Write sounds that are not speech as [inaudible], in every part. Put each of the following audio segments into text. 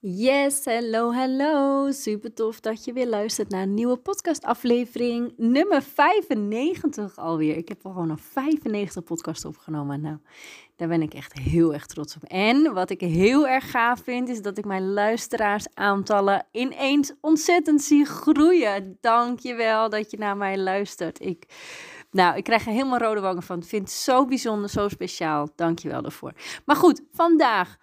Yes, hello, hello. Super tof dat je weer luistert naar een nieuwe podcastaflevering. Nummer 95 alweer. Ik heb al gewoon nog 95 podcasts opgenomen. Nou, daar ben ik echt heel erg trots op. En wat ik heel erg gaaf vind, is dat ik mijn luisteraarsaantallen ineens ontzettend zie groeien. Dank je wel dat je naar mij luistert. Ik... Nou, ik krijg er helemaal rode wangen van. Ik vind het zo bijzonder, zo speciaal. Dank je wel daarvoor. Maar goed, vandaag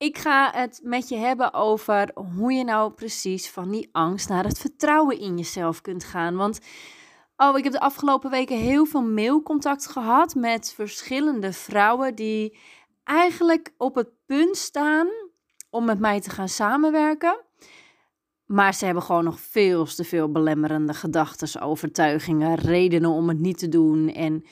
ik ga het met je hebben over hoe je nou precies van die angst naar het vertrouwen in jezelf kunt gaan. Want oh, ik heb de afgelopen weken heel veel mailcontact gehad met verschillende vrouwen die eigenlijk op het punt staan om met mij te gaan samenwerken. Maar ze hebben gewoon nog veel te veel belemmerende gedachten, overtuigingen, redenen om het niet te doen. En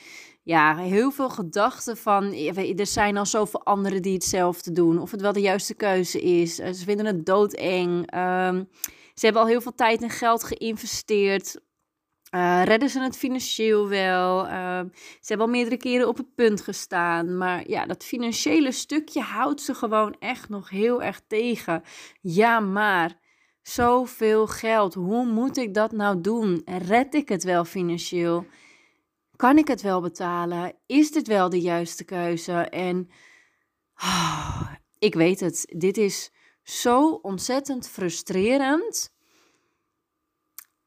ja, heel veel gedachten van er zijn al zoveel anderen die hetzelfde doen. Of het wel de juiste keuze is. Eh, ze vinden het doodeng. Um, ze hebben al heel veel tijd en geld geïnvesteerd. Uh, redden ze het financieel wel? Uh, ze hebben al meerdere keren op het punt gestaan. Maar ja, dat financiële stukje houdt ze gewoon echt nog heel erg tegen. Ja, maar zoveel geld. Hoe moet ik dat nou doen? Red ik het wel financieel? Kan ik het wel betalen? Is dit wel de juiste keuze? En oh, ik weet het, dit is zo ontzettend frustrerend.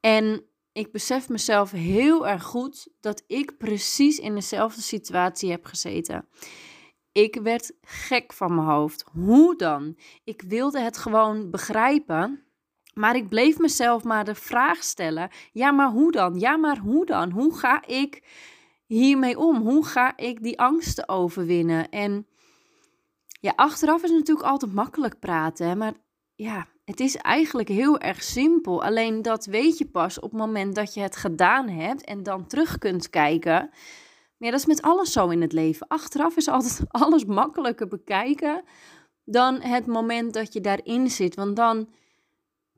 En ik besef mezelf heel erg goed dat ik precies in dezelfde situatie heb gezeten. Ik werd gek van mijn hoofd. Hoe dan? Ik wilde het gewoon begrijpen. Maar ik bleef mezelf maar de vraag stellen: ja, maar hoe dan? Ja, maar hoe dan? Hoe ga ik hiermee om? Hoe ga ik die angsten overwinnen? En ja, achteraf is natuurlijk altijd makkelijk praten, hè? maar ja, het is eigenlijk heel erg simpel. Alleen dat weet je pas op het moment dat je het gedaan hebt en dan terug kunt kijken. Maar ja, dat is met alles zo in het leven. Achteraf is altijd [laughs] alles makkelijker bekijken dan het moment dat je daarin zit. Want dan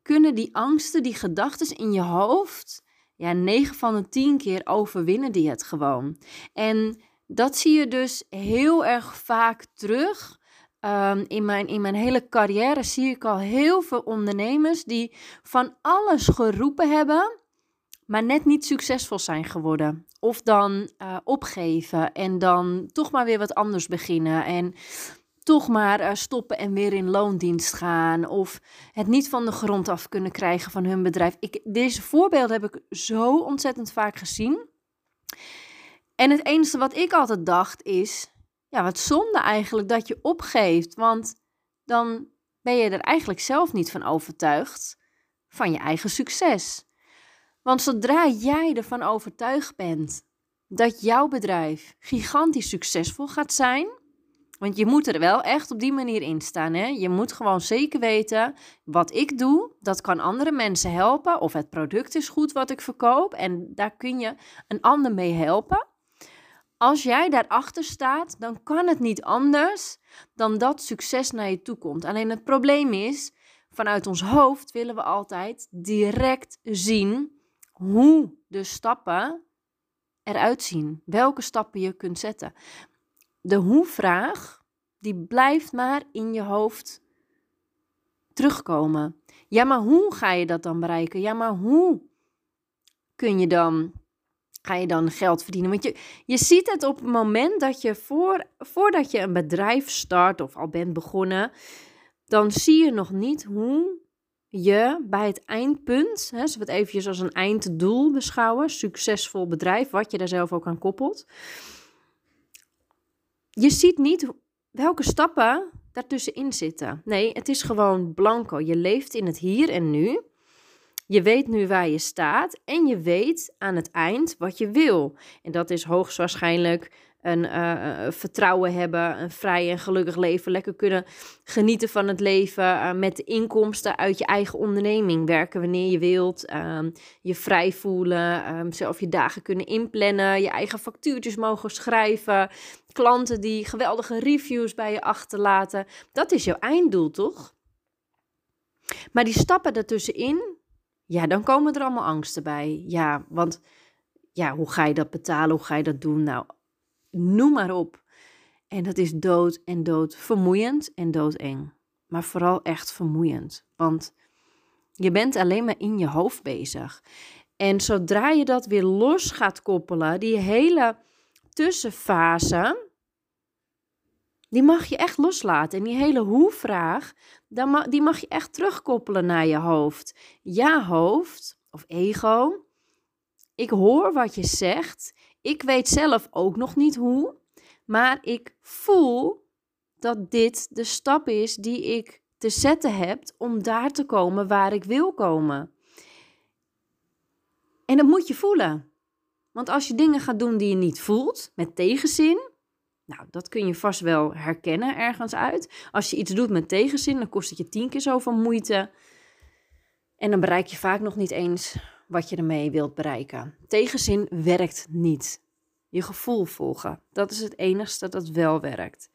kunnen die angsten, die gedachten in je hoofd, ja, 9 van de 10 keer overwinnen die het gewoon. En dat zie je dus heel erg vaak terug. Um, in, mijn, in mijn hele carrière zie ik al heel veel ondernemers die van alles geroepen hebben, maar net niet succesvol zijn geworden. Of dan uh, opgeven en dan toch maar weer wat anders beginnen. En toch maar uh, stoppen en weer in loondienst gaan. Of het niet van de grond af kunnen krijgen van hun bedrijf. Ik, deze voorbeelden heb ik zo ontzettend vaak gezien. En het enige wat ik altijd dacht is: ja, wat zonde eigenlijk dat je opgeeft. Want dan ben je er eigenlijk zelf niet van overtuigd van je eigen succes. Want zodra jij ervan overtuigd bent dat jouw bedrijf gigantisch succesvol gaat zijn want je moet er wel echt op die manier in staan. Hè? Je moet gewoon zeker weten, wat ik doe, dat kan andere mensen helpen. Of het product is goed wat ik verkoop. En daar kun je een ander mee helpen. Als jij daarachter staat, dan kan het niet anders dan dat succes naar je toe komt. Alleen het probleem is, vanuit ons hoofd willen we altijd direct zien hoe de stappen eruit zien. Welke stappen je kunt zetten de hoe-vraag, die blijft maar in je hoofd terugkomen. Ja, maar hoe ga je dat dan bereiken? Ja, maar hoe kun je dan, ga je dan geld verdienen? Want je, je ziet het op het moment dat je, voor, voordat je een bedrijf start of al bent begonnen, dan zie je nog niet hoe je bij het eindpunt, hè, we het eventjes als een einddoel beschouwen, succesvol bedrijf, wat je daar zelf ook aan koppelt je ziet niet welke stappen daartussenin zitten. Nee, het is gewoon blanco. Je leeft in het hier en nu. Je weet nu waar je staat en je weet aan het eind wat je wil. En dat is hoogstwaarschijnlijk een uh, vertrouwen hebben, een vrij en gelukkig leven, lekker kunnen genieten van het leven uh, met de inkomsten uit je eigen onderneming, werken wanneer je wilt, um, je vrij voelen, um, zelf je dagen kunnen inplannen, je eigen factuurtjes mogen schrijven, klanten die geweldige reviews bij je achterlaten. Dat is jouw einddoel, toch? Maar die stappen ertussenin, ja, dan komen er allemaal angsten bij. Ja, want ja, hoe ga je dat betalen? Hoe ga je dat doen? Nou, noem maar op. En dat is dood en dood vermoeiend en doodeng. maar vooral echt vermoeiend. Want je bent alleen maar in je hoofd bezig. En zodra je dat weer los gaat koppelen, die hele tussenfase, die mag je echt loslaten. En die hele hoe-vraag, die mag je echt terugkoppelen naar je hoofd. Ja, hoofd of ego. Ik hoor wat je zegt. Ik weet zelf ook nog niet hoe. Maar ik voel dat dit de stap is die ik te zetten heb om daar te komen waar ik wil komen. En dat moet je voelen. Want als je dingen gaat doen die je niet voelt, met tegenzin, nou, dat kun je vast wel herkennen ergens uit. Als je iets doet met tegenzin, dan kost het je tien keer zoveel moeite. En dan bereik je vaak nog niet eens wat je ermee wilt bereiken. Tegenzin werkt niet. Je gevoel volgen, dat is het enigste dat wel werkt.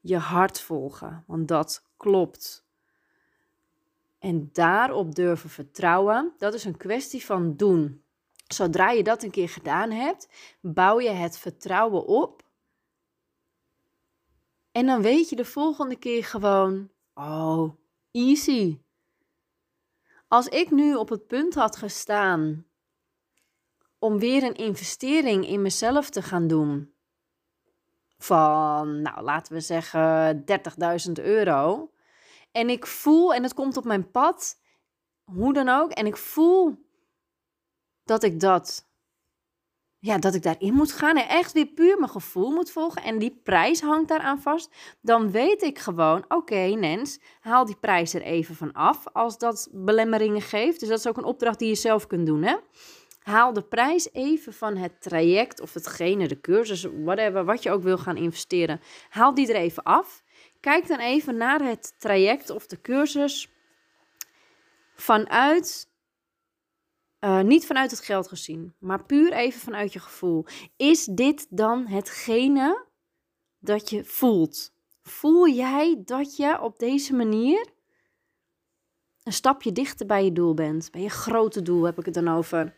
Je hart volgen, want dat klopt. En daarop durven vertrouwen, dat is een kwestie van doen. Zodra je dat een keer gedaan hebt, bouw je het vertrouwen op. En dan weet je de volgende keer gewoon: oh, easy. Als ik nu op het punt had gestaan om weer een investering in mezelf te gaan doen. Van, nou laten we zeggen 30.000 euro. En ik voel, en het komt op mijn pad, hoe dan ook, en ik voel dat ik dat, ja, dat ik daarin moet gaan en echt weer puur mijn gevoel moet volgen en die prijs hangt daaraan vast, dan weet ik gewoon, oké Nens, haal die prijs er even van af als dat belemmeringen geeft. Dus dat is ook een opdracht die je zelf kunt doen, hè. Haal de prijs even van het traject of hetgene, de cursus, whatever, wat je ook wil gaan investeren. Haal die er even af. Kijk dan even naar het traject of de cursus vanuit uh, niet vanuit het geld gezien, maar puur even vanuit je gevoel. Is dit dan hetgene dat je voelt? Voel jij dat je op deze manier een stapje dichter bij je doel bent? Bij je grote doel heb ik het dan over.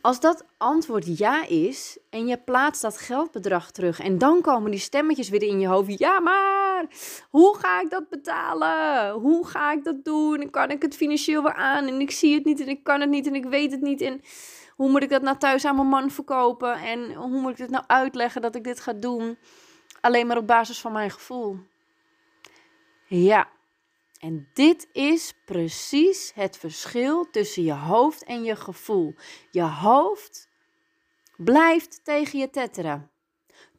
Als dat antwoord ja is en je plaatst dat geldbedrag terug en dan komen die stemmetjes weer in je hoofd. Ja, maar hoe ga ik dat betalen? Hoe ga ik dat doen? kan ik het financieel weer aan? En ik zie het niet en ik kan het niet en ik weet het niet. En hoe moet ik dat nou thuis aan mijn man verkopen? En hoe moet ik het nou uitleggen dat ik dit ga doen? Alleen maar op basis van mijn gevoel. Ja, en dit is precies het verschil tussen je hoofd en je gevoel. Je hoofd blijft tegen je tetteren.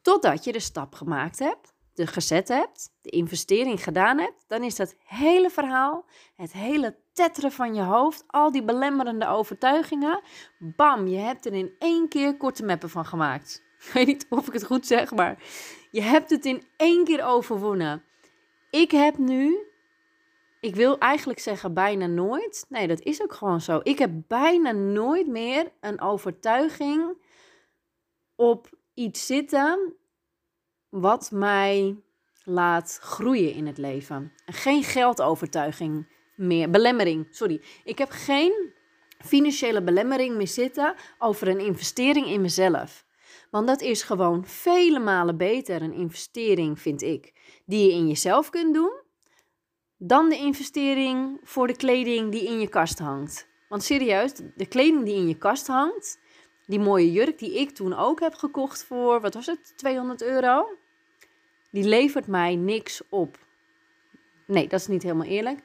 Totdat je de stap gemaakt hebt, de gezet hebt, de investering gedaan hebt, dan is dat hele verhaal, het hele tetteren van je hoofd, al die belemmerende overtuigingen, bam, je hebt er in één keer korte meppen van gemaakt. [laughs] Ik weet niet of ik het goed zeg, maar je hebt het in één keer overwonnen. Ik heb nu ik wil eigenlijk zeggen bijna nooit. Nee, dat is ook gewoon zo. Ik heb bijna nooit meer een overtuiging op iets zitten wat mij laat groeien in het leven. Geen geldovertuiging meer. Belemmering, sorry. Ik heb geen financiële belemmering meer zitten over een investering in mezelf. Want dat is gewoon vele malen beter een investering, vind ik, die je in jezelf kunt doen dan de investering voor de kleding die in je kast hangt. Want serieus, de kleding die in je kast hangt, die mooie jurk die ik toen ook heb gekocht voor, wat was het, 200 euro, die levert mij niks op. Nee, dat is niet helemaal eerlijk.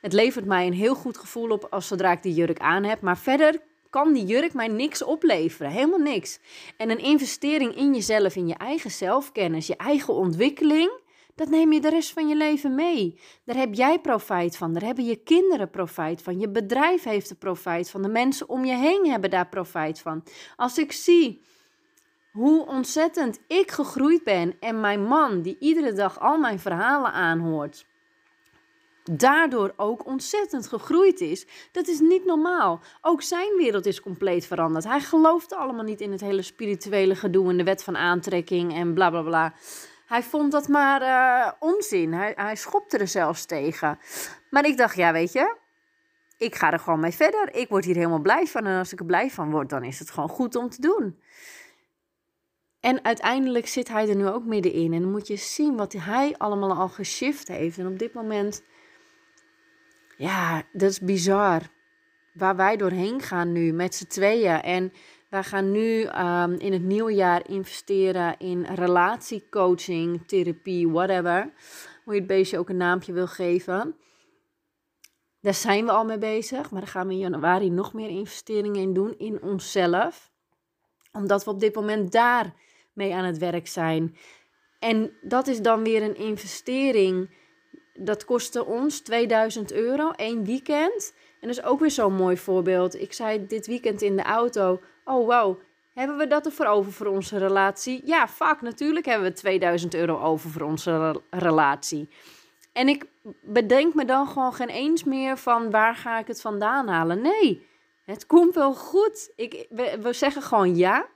Het levert mij een heel goed gevoel op als zodra ik die jurk aan heb. Maar verder kan die jurk mij niks opleveren. Helemaal niks. En een investering in jezelf, in je eigen zelfkennis, je eigen ontwikkeling dat neem je de rest van je leven mee. Daar heb jij profijt van, daar hebben je kinderen profijt van, je bedrijf heeft er profijt van, de mensen om je heen hebben daar profijt van. Als ik zie hoe ontzettend ik gegroeid ben en mijn man, die iedere dag al mijn verhalen aanhoort, daardoor ook ontzettend gegroeid is. Dat is niet normaal. Ook zijn wereld is compleet veranderd. Hij geloofde allemaal niet in het hele spirituele gedoe en de wet van aantrekking en bla bla bla. Hij vond dat maar uh, onzin. Hij, hij schopte er zelfs tegen. Maar ik dacht, ja, weet je, ik ga er gewoon mee verder. Ik word hier helemaal blij van. En als ik er blij van word, dan is het gewoon goed om te doen. En uiteindelijk zit hij er nu ook middenin. En dan moet je zien wat hij allemaal al geshift heeft. En op dit moment, ja, dat is bizar. Waar wij doorheen gaan nu met z'n tweeën. En wij gaan nu um, in het nieuwe jaar investeren in relatiecoaching, therapie, whatever. Hoe je het beestje ook een naampje wil geven. Daar zijn we al mee bezig. Maar daar gaan we in januari nog meer investeringen in doen. In onszelf. Omdat we op dit moment daar mee aan het werk zijn. En dat is dan weer een investering. Dat kostte ons 2000 euro, één weekend. En dat is ook weer zo'n mooi voorbeeld. Ik zei dit weekend in de auto: Oh wow, hebben we dat ervoor over voor onze relatie? Ja, fuck, natuurlijk hebben we 2000 euro over voor onze relatie. En ik bedenk me dan gewoon geen eens meer van waar ga ik het vandaan halen. Nee, het komt wel goed. Ik, we, we zeggen gewoon ja.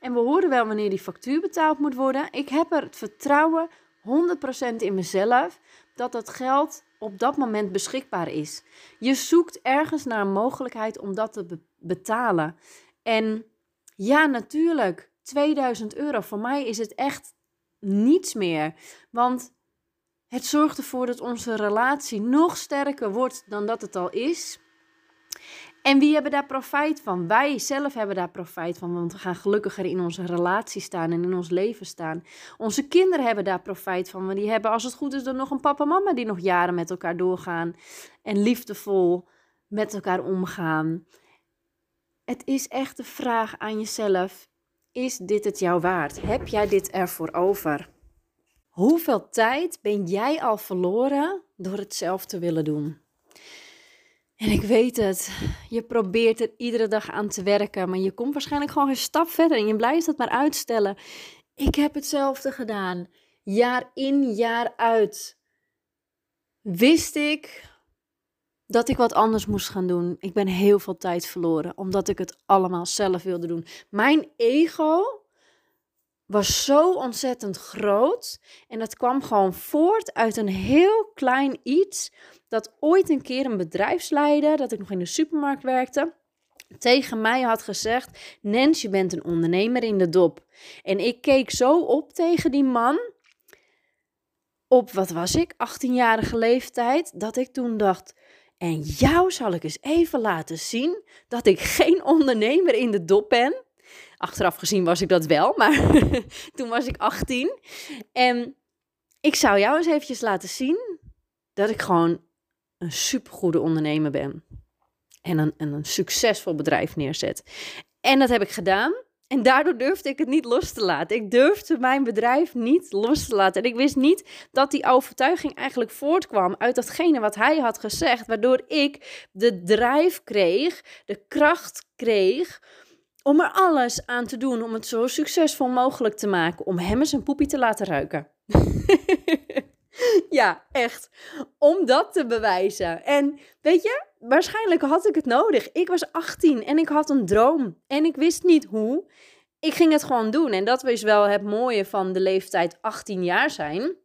En we horen wel wanneer die factuur betaald moet worden. Ik heb er het vertrouwen 100% in mezelf dat dat geld op dat moment beschikbaar is. Je zoekt ergens naar een mogelijkheid om dat te betalen. En ja, natuurlijk, 2000 euro. Voor mij is het echt niets meer. Want het zorgt ervoor dat onze relatie nog sterker wordt dan dat het al is. En wie hebben daar profijt van? Wij zelf hebben daar profijt van, want we gaan gelukkiger in onze relatie staan en in ons leven staan. Onze kinderen hebben daar profijt van, want die hebben, als het goed is, dan nog een papa en mama die nog jaren met elkaar doorgaan en liefdevol met elkaar omgaan. Het is echt de vraag aan jezelf: is dit het jou waard? Heb jij dit ervoor over? Hoeveel tijd ben jij al verloren door het zelf te willen doen? En ik weet het, je probeert er iedere dag aan te werken, maar je komt waarschijnlijk gewoon een stap verder en je blijft het maar uitstellen. Ik heb hetzelfde gedaan, jaar in, jaar uit. Wist ik dat ik wat anders moest gaan doen. Ik ben heel veel tijd verloren, omdat ik het allemaal zelf wilde doen. Mijn ego was zo ontzettend groot en dat kwam gewoon voort uit een heel klein iets dat ooit een keer een bedrijfsleider, dat ik nog in de supermarkt werkte, tegen mij had gezegd: Nens, je bent een ondernemer in de dop. En ik keek zo op tegen die man. Op wat was ik, 18-jarige leeftijd, dat ik toen dacht: En jou zal ik eens even laten zien dat ik geen ondernemer in de dop ben. Achteraf gezien was ik dat wel, maar [laughs] toen was ik 18. En ik zou jou eens eventjes laten zien dat ik gewoon een supergoede ondernemer ben. En een, een succesvol bedrijf neerzet. En dat heb ik gedaan. En daardoor durfde ik het niet los te laten. Ik durfde mijn bedrijf niet los te laten. En ik wist niet dat die overtuiging eigenlijk voortkwam uit datgene wat hij had gezegd. Waardoor ik de drijf kreeg, de kracht kreeg om er alles aan te doen om het zo succesvol mogelijk te maken. Om hem eens een poepie te laten ruiken. [laughs] ja, echt. Om dat te bewijzen. En weet je, waarschijnlijk had ik het nodig. Ik was 18 en ik had een droom. En ik wist niet hoe. Ik ging het gewoon doen. En dat was wel het mooie van de leeftijd 18 jaar zijn.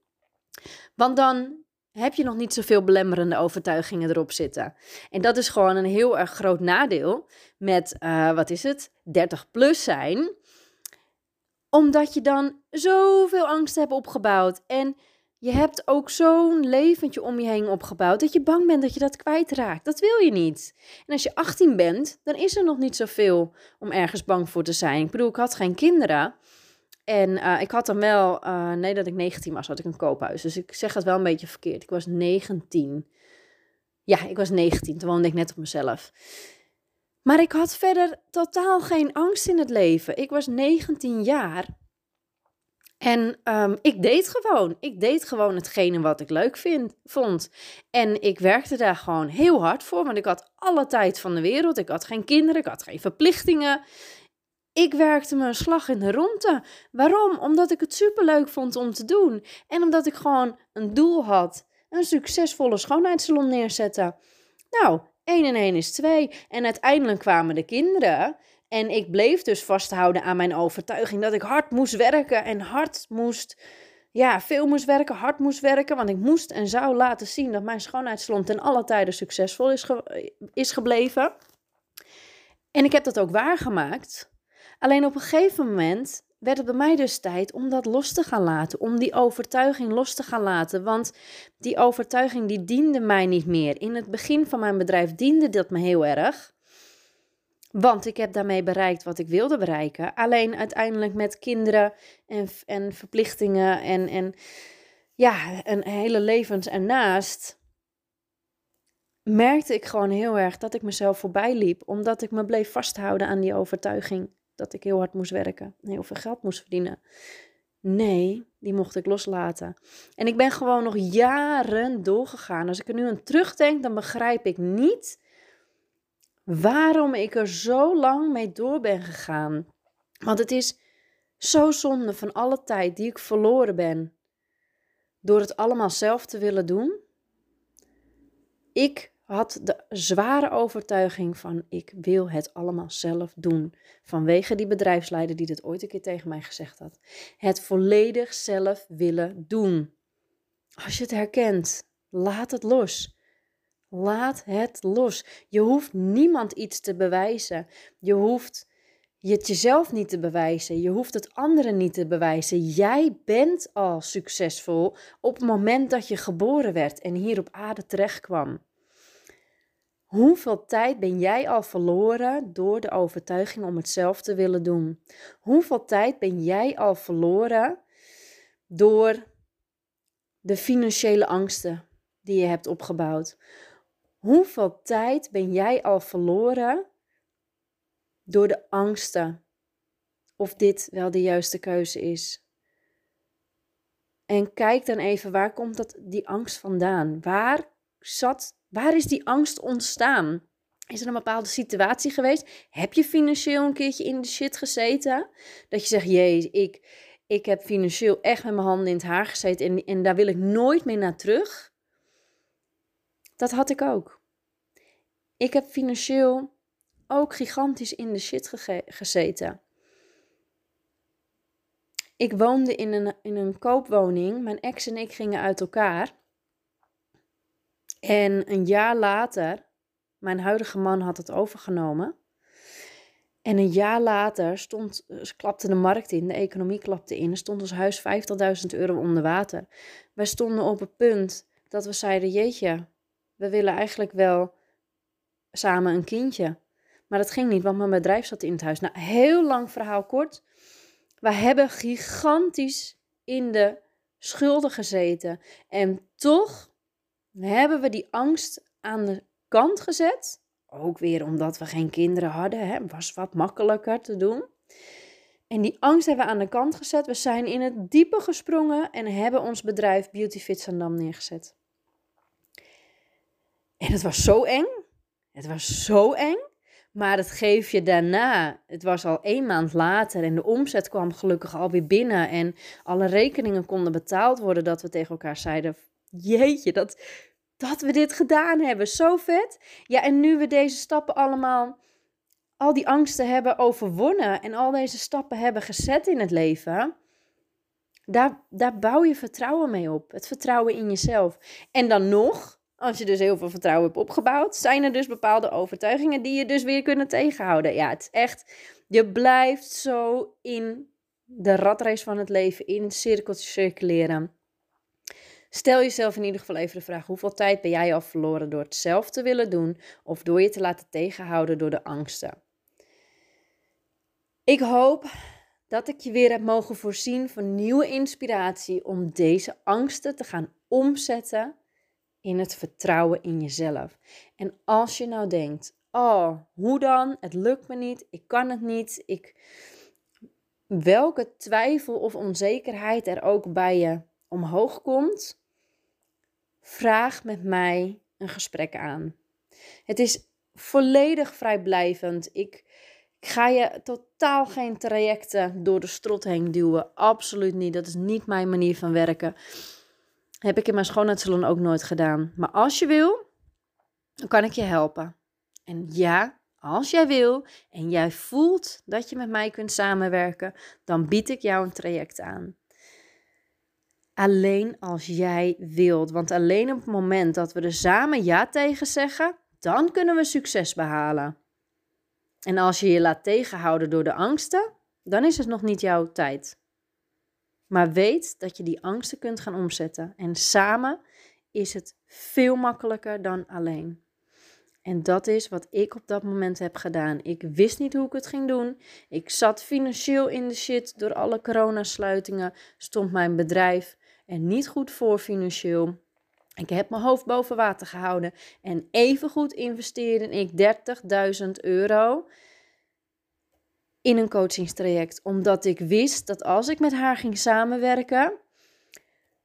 Want dan heb je nog niet zoveel belemmerende overtuigingen erop zitten. En dat is gewoon een heel erg groot nadeel met, uh, wat is het, 30 plus zijn. Omdat je dan zoveel angst hebt opgebouwd. En je hebt ook zo'n leventje om je heen opgebouwd dat je bang bent dat je dat kwijtraakt. Dat wil je niet. En als je 18 bent, dan is er nog niet zoveel om ergens bang voor te zijn. Ik bedoel, ik had geen kinderen. En uh, ik had dan wel, uh, nee dat ik 19 was, had ik een koophuis. Dus ik zeg het wel een beetje verkeerd. Ik was 19. Ja, ik was 19. Toen woonde ik net op mezelf. Maar ik had verder totaal geen angst in het leven. Ik was 19 jaar. En um, ik deed gewoon. Ik deed gewoon hetgene wat ik leuk vind, vond. En ik werkte daar gewoon heel hard voor, want ik had alle tijd van de wereld. Ik had geen kinderen, ik had geen verplichtingen. Ik werkte me een slag in de ronde. Waarom? Omdat ik het superleuk vond om te doen. En omdat ik gewoon een doel had. Een succesvolle schoonheidssalon neerzetten. Nou, 1 en 1 is 2. En uiteindelijk kwamen de kinderen. En ik bleef dus vasthouden aan mijn overtuiging dat ik hard moest werken en hard moest, ja, veel moest werken, hard moest werken. Want ik moest en zou laten zien dat mijn schoonheidssalon ten alle tijden succesvol is, is gebleven. En ik heb dat ook waargemaakt. Alleen op een gegeven moment werd het bij mij dus tijd om dat los te gaan laten, om die overtuiging los te gaan laten, want die overtuiging die diende mij niet meer. In het begin van mijn bedrijf diende dat me heel erg, want ik heb daarmee bereikt wat ik wilde bereiken. Alleen uiteindelijk met kinderen en, en verplichtingen en, en ja, een hele levens ernaast merkte ik gewoon heel erg dat ik mezelf voorbij liep, omdat ik me bleef vasthouden aan die overtuiging dat ik heel hard moest werken en heel veel geld moest verdienen. Nee, die mocht ik loslaten. En ik ben gewoon nog jaren doorgegaan. Als ik er nu aan terugdenk, dan begrijp ik niet waarom ik er zo lang mee door ben gegaan. Want het is zo zonde van alle tijd die ik verloren ben door het allemaal zelf te willen doen. Ik had de zware overtuiging van ik wil het allemaal zelf doen. Vanwege die bedrijfsleider die dit ooit een keer tegen mij gezegd had. Het volledig zelf willen doen. Als je het herkent, laat het los. Laat het los. Je hoeft niemand iets te bewijzen. Je hoeft het jezelf niet te bewijzen. Je hoeft het anderen niet te bewijzen. Jij bent al succesvol op het moment dat je geboren werd en hier op aarde terecht kwam. Hoeveel tijd ben jij al verloren door de overtuiging om het zelf te willen doen? Hoeveel tijd ben jij al verloren door de financiële angsten die je hebt opgebouwd? Hoeveel tijd ben jij al verloren door de angsten of dit wel de juiste keuze is? En kijk dan even, waar komt dat, die angst vandaan? Waar zat Waar is die angst ontstaan? Is er een bepaalde situatie geweest? Heb je financieel een keertje in de shit gezeten? Dat je zegt, jee, ik, ik heb financieel echt met mijn handen in het haar gezeten en, en daar wil ik nooit meer naar terug. Dat had ik ook. Ik heb financieel ook gigantisch in de shit gezeten. Ik woonde in een, in een koopwoning. Mijn ex en ik gingen uit elkaar. En een jaar later, mijn huidige man had het overgenomen. En een jaar later stond, eh, klapte de markt in, de economie klapte in. Stond ons huis 50.000 euro onder water. Wij stonden op het punt dat we zeiden: Jeetje, we willen eigenlijk wel samen een kindje. Maar dat ging niet, want mijn bedrijf zat in het huis. Nou, heel lang verhaal kort. We hebben gigantisch in de schulden gezeten. En toch hebben we die angst aan de kant gezet. Ook weer omdat we geen kinderen hadden, hè, was wat makkelijker te doen. En die angst hebben we aan de kant gezet. We zijn in het diepe gesprongen en hebben ons bedrijf Beauty Fit Zandam neergezet. En het was zo eng. Het was zo eng. Maar het geef je daarna, het was al één maand later en de omzet kwam gelukkig alweer binnen en alle rekeningen konden betaald worden, dat we tegen elkaar zeiden, jeetje, dat, dat we dit gedaan hebben. Zo vet. Ja, en nu we deze stappen allemaal, al die angsten hebben overwonnen en al deze stappen hebben gezet in het leven, daar, daar bouw je vertrouwen mee op. Het vertrouwen in jezelf. En dan nog, als je dus heel veel vertrouwen hebt opgebouwd, zijn er dus bepaalde overtuigingen die je dus weer kunnen tegenhouden. Ja, het is echt, je blijft zo in de ratrace van het leven, in cirkeltjes circuleren. Stel jezelf in ieder geval even de vraag: hoeveel tijd ben jij al verloren door het zelf te willen doen of door je te laten tegenhouden door de angsten? Ik hoop dat ik je weer heb mogen voorzien van nieuwe inspiratie om deze angsten te gaan omzetten in het vertrouwen in jezelf. En als je nou denkt: oh, hoe dan? Het lukt me niet, ik kan het niet, ik. Welke twijfel of onzekerheid er ook bij je omhoog komt, vraag met mij een gesprek aan. Het is volledig vrijblijvend. Ik, ik ga je totaal geen trajecten door de strot heen duwen. Absoluut niet. Dat is niet mijn manier van werken. Heb ik in mijn schoonheidssalon ook nooit gedaan. Maar als je wil, dan kan ik je helpen. En ja, als jij wil en jij voelt dat je met mij kunt samenwerken, dan bied ik jou een traject aan. Alleen als jij wilt. Want alleen op het moment dat we er samen ja tegen zeggen, dan kunnen we succes behalen. En als je je laat tegenhouden door de angsten, dan is het nog niet jouw tijd. Maar weet dat je die angsten kunt gaan omzetten. En samen is het veel makkelijker dan alleen. En dat is wat ik op dat moment heb gedaan. Ik wist niet hoe ik het ging doen. Ik zat financieel in de shit door alle coronasluitingen. Stond mijn bedrijf er niet goed voor financieel. Ik heb mijn hoofd boven water gehouden. En evengoed investeerde ik 30.000 euro in een coachingstraject. Omdat ik wist dat als ik met haar ging samenwerken,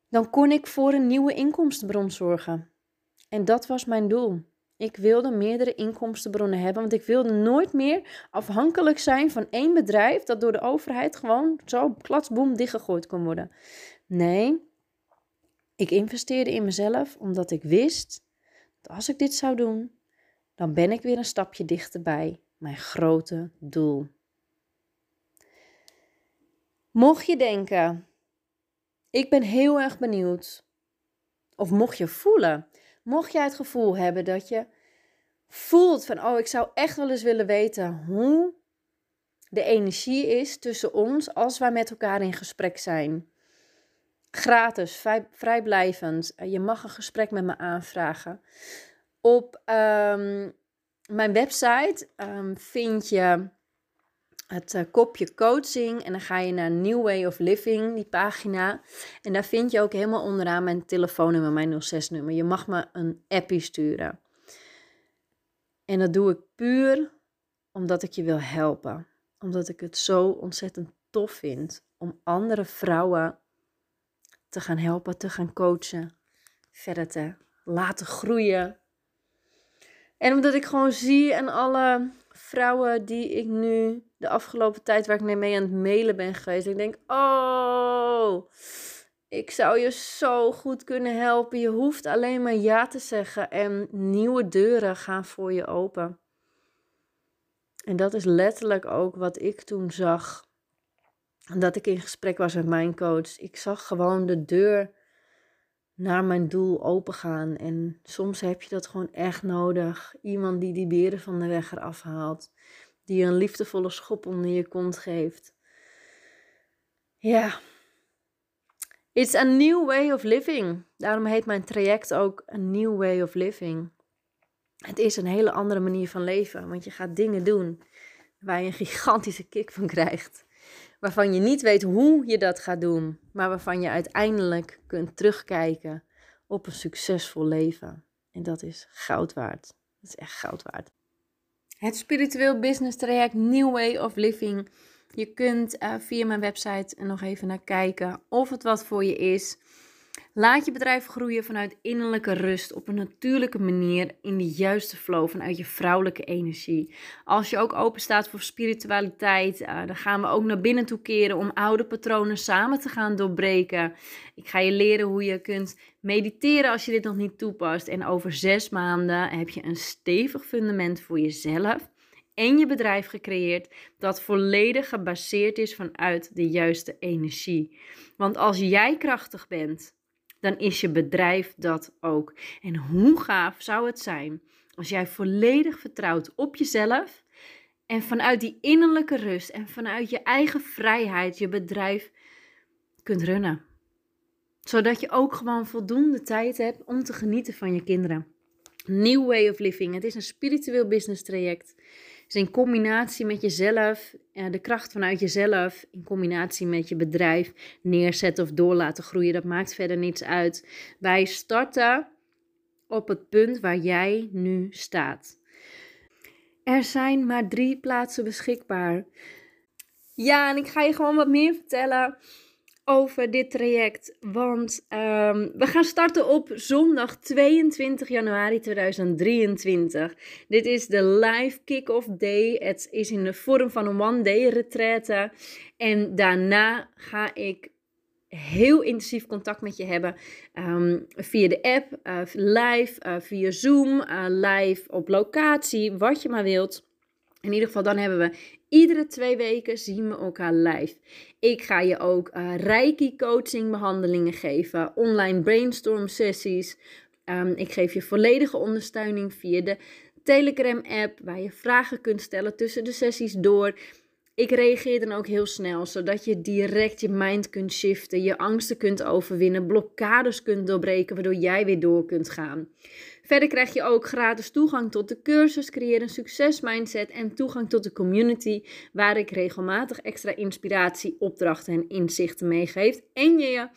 dan kon ik voor een nieuwe inkomstenbron zorgen. En dat was mijn doel. Ik wilde meerdere inkomstenbronnen hebben, want ik wilde nooit meer afhankelijk zijn van één bedrijf dat door de overheid gewoon zo klatsboom dichtgegooid kon worden. Nee, ik investeerde in mezelf omdat ik wist dat als ik dit zou doen, dan ben ik weer een stapje dichterbij mijn grote doel. Mocht je denken, ik ben heel erg benieuwd, of mocht je voelen, mocht jij het gevoel hebben dat je voelt van, oh, ik zou echt wel eens willen weten hoe de energie is tussen ons als wij met elkaar in gesprek zijn. Gratis, vrij, vrijblijvend. Je mag een gesprek met me aanvragen. Op um, mijn website um, vind je het uh, kopje coaching en dan ga je naar New Way of Living, die pagina. En daar vind je ook helemaal onderaan mijn telefoonnummer, mijn 06-nummer. Je mag me een appie sturen. En dat doe ik puur omdat ik je wil helpen. Omdat ik het zo ontzettend tof vind om andere vrouwen te gaan helpen, te gaan coachen, verder te laten groeien. En omdat ik gewoon zie en alle vrouwen die ik nu de afgelopen tijd waar ik mee aan het mailen ben geweest. Ik denk, oh, ik zou je zo goed kunnen helpen. Je hoeft alleen maar ja te zeggen en nieuwe deuren gaan voor je open. En dat is letterlijk ook wat ik toen zag. Dat ik in gesprek was met mijn coach. Ik zag gewoon de deur naar mijn doel opengaan. En soms heb je dat gewoon echt nodig. Iemand die die beren van de weg eraf haalt. Die een liefdevolle schop onder je kont geeft. Ja. It's a new way of living. Daarom heet mijn traject ook a new way of living. Het is een hele andere manier van leven. Want je gaat dingen doen waar je een gigantische kick van krijgt waarvan je niet weet hoe je dat gaat doen, maar waarvan je uiteindelijk kunt terugkijken op een succesvol leven. En dat is goud waard. Dat is echt goud waard. Het spiritueel business traject New Way of Living. Je kunt uh, via mijn website nog even naar kijken of het wat voor je is. Laat je bedrijf groeien vanuit innerlijke rust op een natuurlijke manier in de juiste flow vanuit je vrouwelijke energie. Als je ook open staat voor spiritualiteit, uh, dan gaan we ook naar binnen toe keren om oude patronen samen te gaan doorbreken. Ik ga je leren hoe je kunt mediteren als je dit nog niet toepast. En over zes maanden heb je een stevig fundament voor jezelf en je bedrijf gecreëerd dat volledig gebaseerd is vanuit de juiste energie. Want als jij krachtig bent, dan is je bedrijf dat ook. En hoe gaaf zou het zijn als jij volledig vertrouwt op jezelf en vanuit die innerlijke rust en vanuit je eigen vrijheid je bedrijf kunt runnen. Zodat je ook gewoon voldoende tijd hebt om te genieten van je kinderen. New Way of Living. Het is een spiritueel business traject dus in combinatie met jezelf, de kracht vanuit jezelf, in combinatie met je bedrijf neerzetten of door laten groeien, dat maakt verder niets uit. Wij starten op het punt waar jij nu staat. Er zijn maar drie plaatsen beschikbaar. Ja, en ik ga je gewoon wat meer vertellen over dit traject. Want um, we gaan starten op zondag 22 januari 2023. Dit is de live kick-off day. Het is in de vorm van een one-day retraite. En daarna ga ik heel intensief contact met je hebben um, via de app, uh, live, uh, via Zoom, uh, live op locatie, wat je maar wilt. In ieder geval, dan hebben we iedere twee weken zien we elkaar live. Ik ga je ook uh, Reiki coaching behandelingen geven, online brainstorm sessies. Um, ik geef je volledige ondersteuning via de Telegram app, waar je vragen kunt stellen tussen de sessies door. Ik reageer dan ook heel snel, zodat je direct je mind kunt shiften, je angsten kunt overwinnen, blokkades kunt doorbreken, waardoor jij weer door kunt gaan. Verder krijg je ook gratis toegang tot de cursus Creëer een Succes Mindset en toegang tot de community, waar ik regelmatig extra inspiratie, opdrachten en inzichten meegeef. En je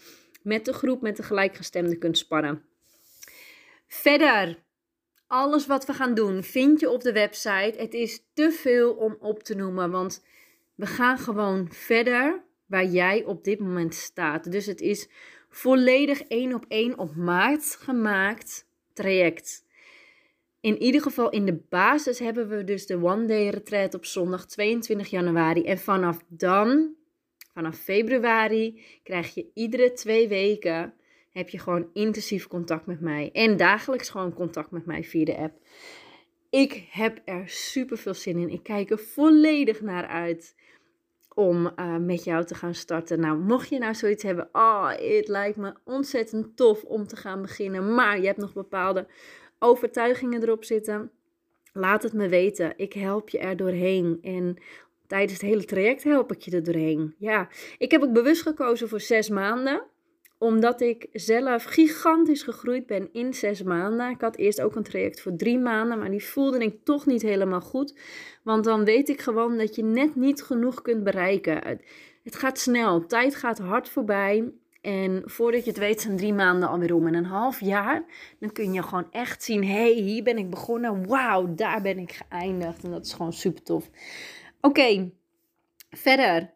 met de groep met de gelijkgestemden kunt sparren. Verder, alles wat we gaan doen vind je op de website. Het is te veel om op te noemen, want we gaan gewoon verder waar jij op dit moment staat. Dus het is volledig één op één op maat gemaakt traject. In ieder geval in de basis hebben we dus de One Day Retreat op zondag 22 januari. En vanaf dan, vanaf februari, krijg je iedere twee weken heb je gewoon intensief contact met mij. En dagelijks gewoon contact met mij via de app. Ik heb er super veel zin in. Ik kijk er volledig naar uit om uh, met jou te gaan starten. Nou, mocht je nou zoiets hebben, oh, het lijkt me ontzettend tof om te gaan beginnen, maar je hebt nog bepaalde overtuigingen erop zitten, laat het me weten. Ik help je er doorheen en tijdens het hele traject help ik je er doorheen. Ja, ik heb ook bewust gekozen voor zes maanden omdat ik zelf gigantisch gegroeid ben in zes maanden. Ik had eerst ook een traject voor drie maanden, maar die voelde ik toch niet helemaal goed. Want dan weet ik gewoon dat je net niet genoeg kunt bereiken. Het gaat snel, tijd gaat hard voorbij. En voordat je het weet zijn drie maanden alweer om. En een half jaar, dan kun je gewoon echt zien... hé, hey, hier ben ik begonnen. Wauw, daar ben ik geëindigd. En dat is gewoon super tof. Oké, verder.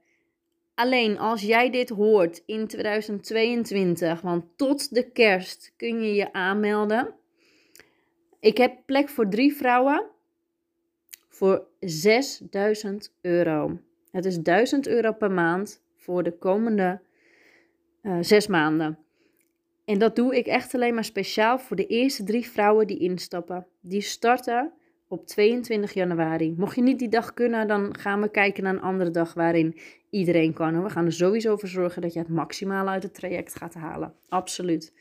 Alleen als jij dit hoort in 2022, want tot de kerst kun je je aanmelden. Ik heb plek voor drie vrouwen voor 6000 euro. Het is 1000 euro per maand voor de komende uh, zes maanden. En dat doe ik echt alleen maar speciaal voor de eerste drie vrouwen die instappen. Die starten op 22 januari. Mocht je niet die dag kunnen, dan gaan we kijken naar een andere dag waarin iedereen kan. We gaan er sowieso voor zorgen dat je het maximale uit het traject gaat halen. Absoluut.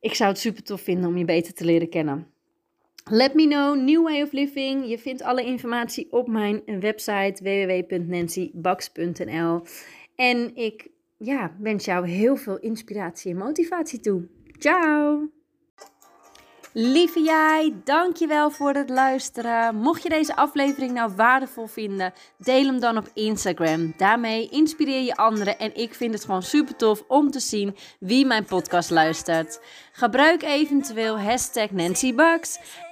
Ik zou het super tof vinden om je beter te leren kennen. Let me know, New Way of Living. Je vindt alle informatie op mijn website www.nancybax.nl. En ik ja, wens jou heel veel inspiratie en motivatie toe. Ciao! Lieve jij, dankjewel voor het luisteren. Mocht je deze aflevering nou waardevol vinden, deel hem dan op Instagram. Daarmee inspireer je anderen en ik vind het gewoon super tof om te zien wie mijn podcast luistert. Gebruik eventueel hashtag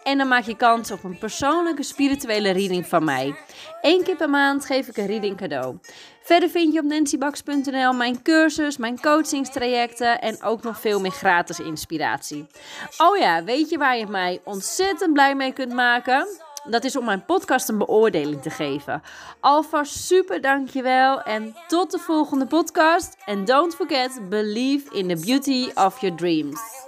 en dan maak je kans op een persoonlijke spirituele reading van mij. Eén keer per maand geef ik een reading cadeau. Verder vind je op nancybax.nl mijn cursus, mijn coachingstrajecten en ook nog veel meer gratis inspiratie. Oh ja, weet je waar je mij ontzettend blij mee kunt maken? Dat is om mijn podcast een beoordeling te geven. Alvast super dankjewel en tot de volgende podcast. And don't forget, believe in the beauty of your dreams.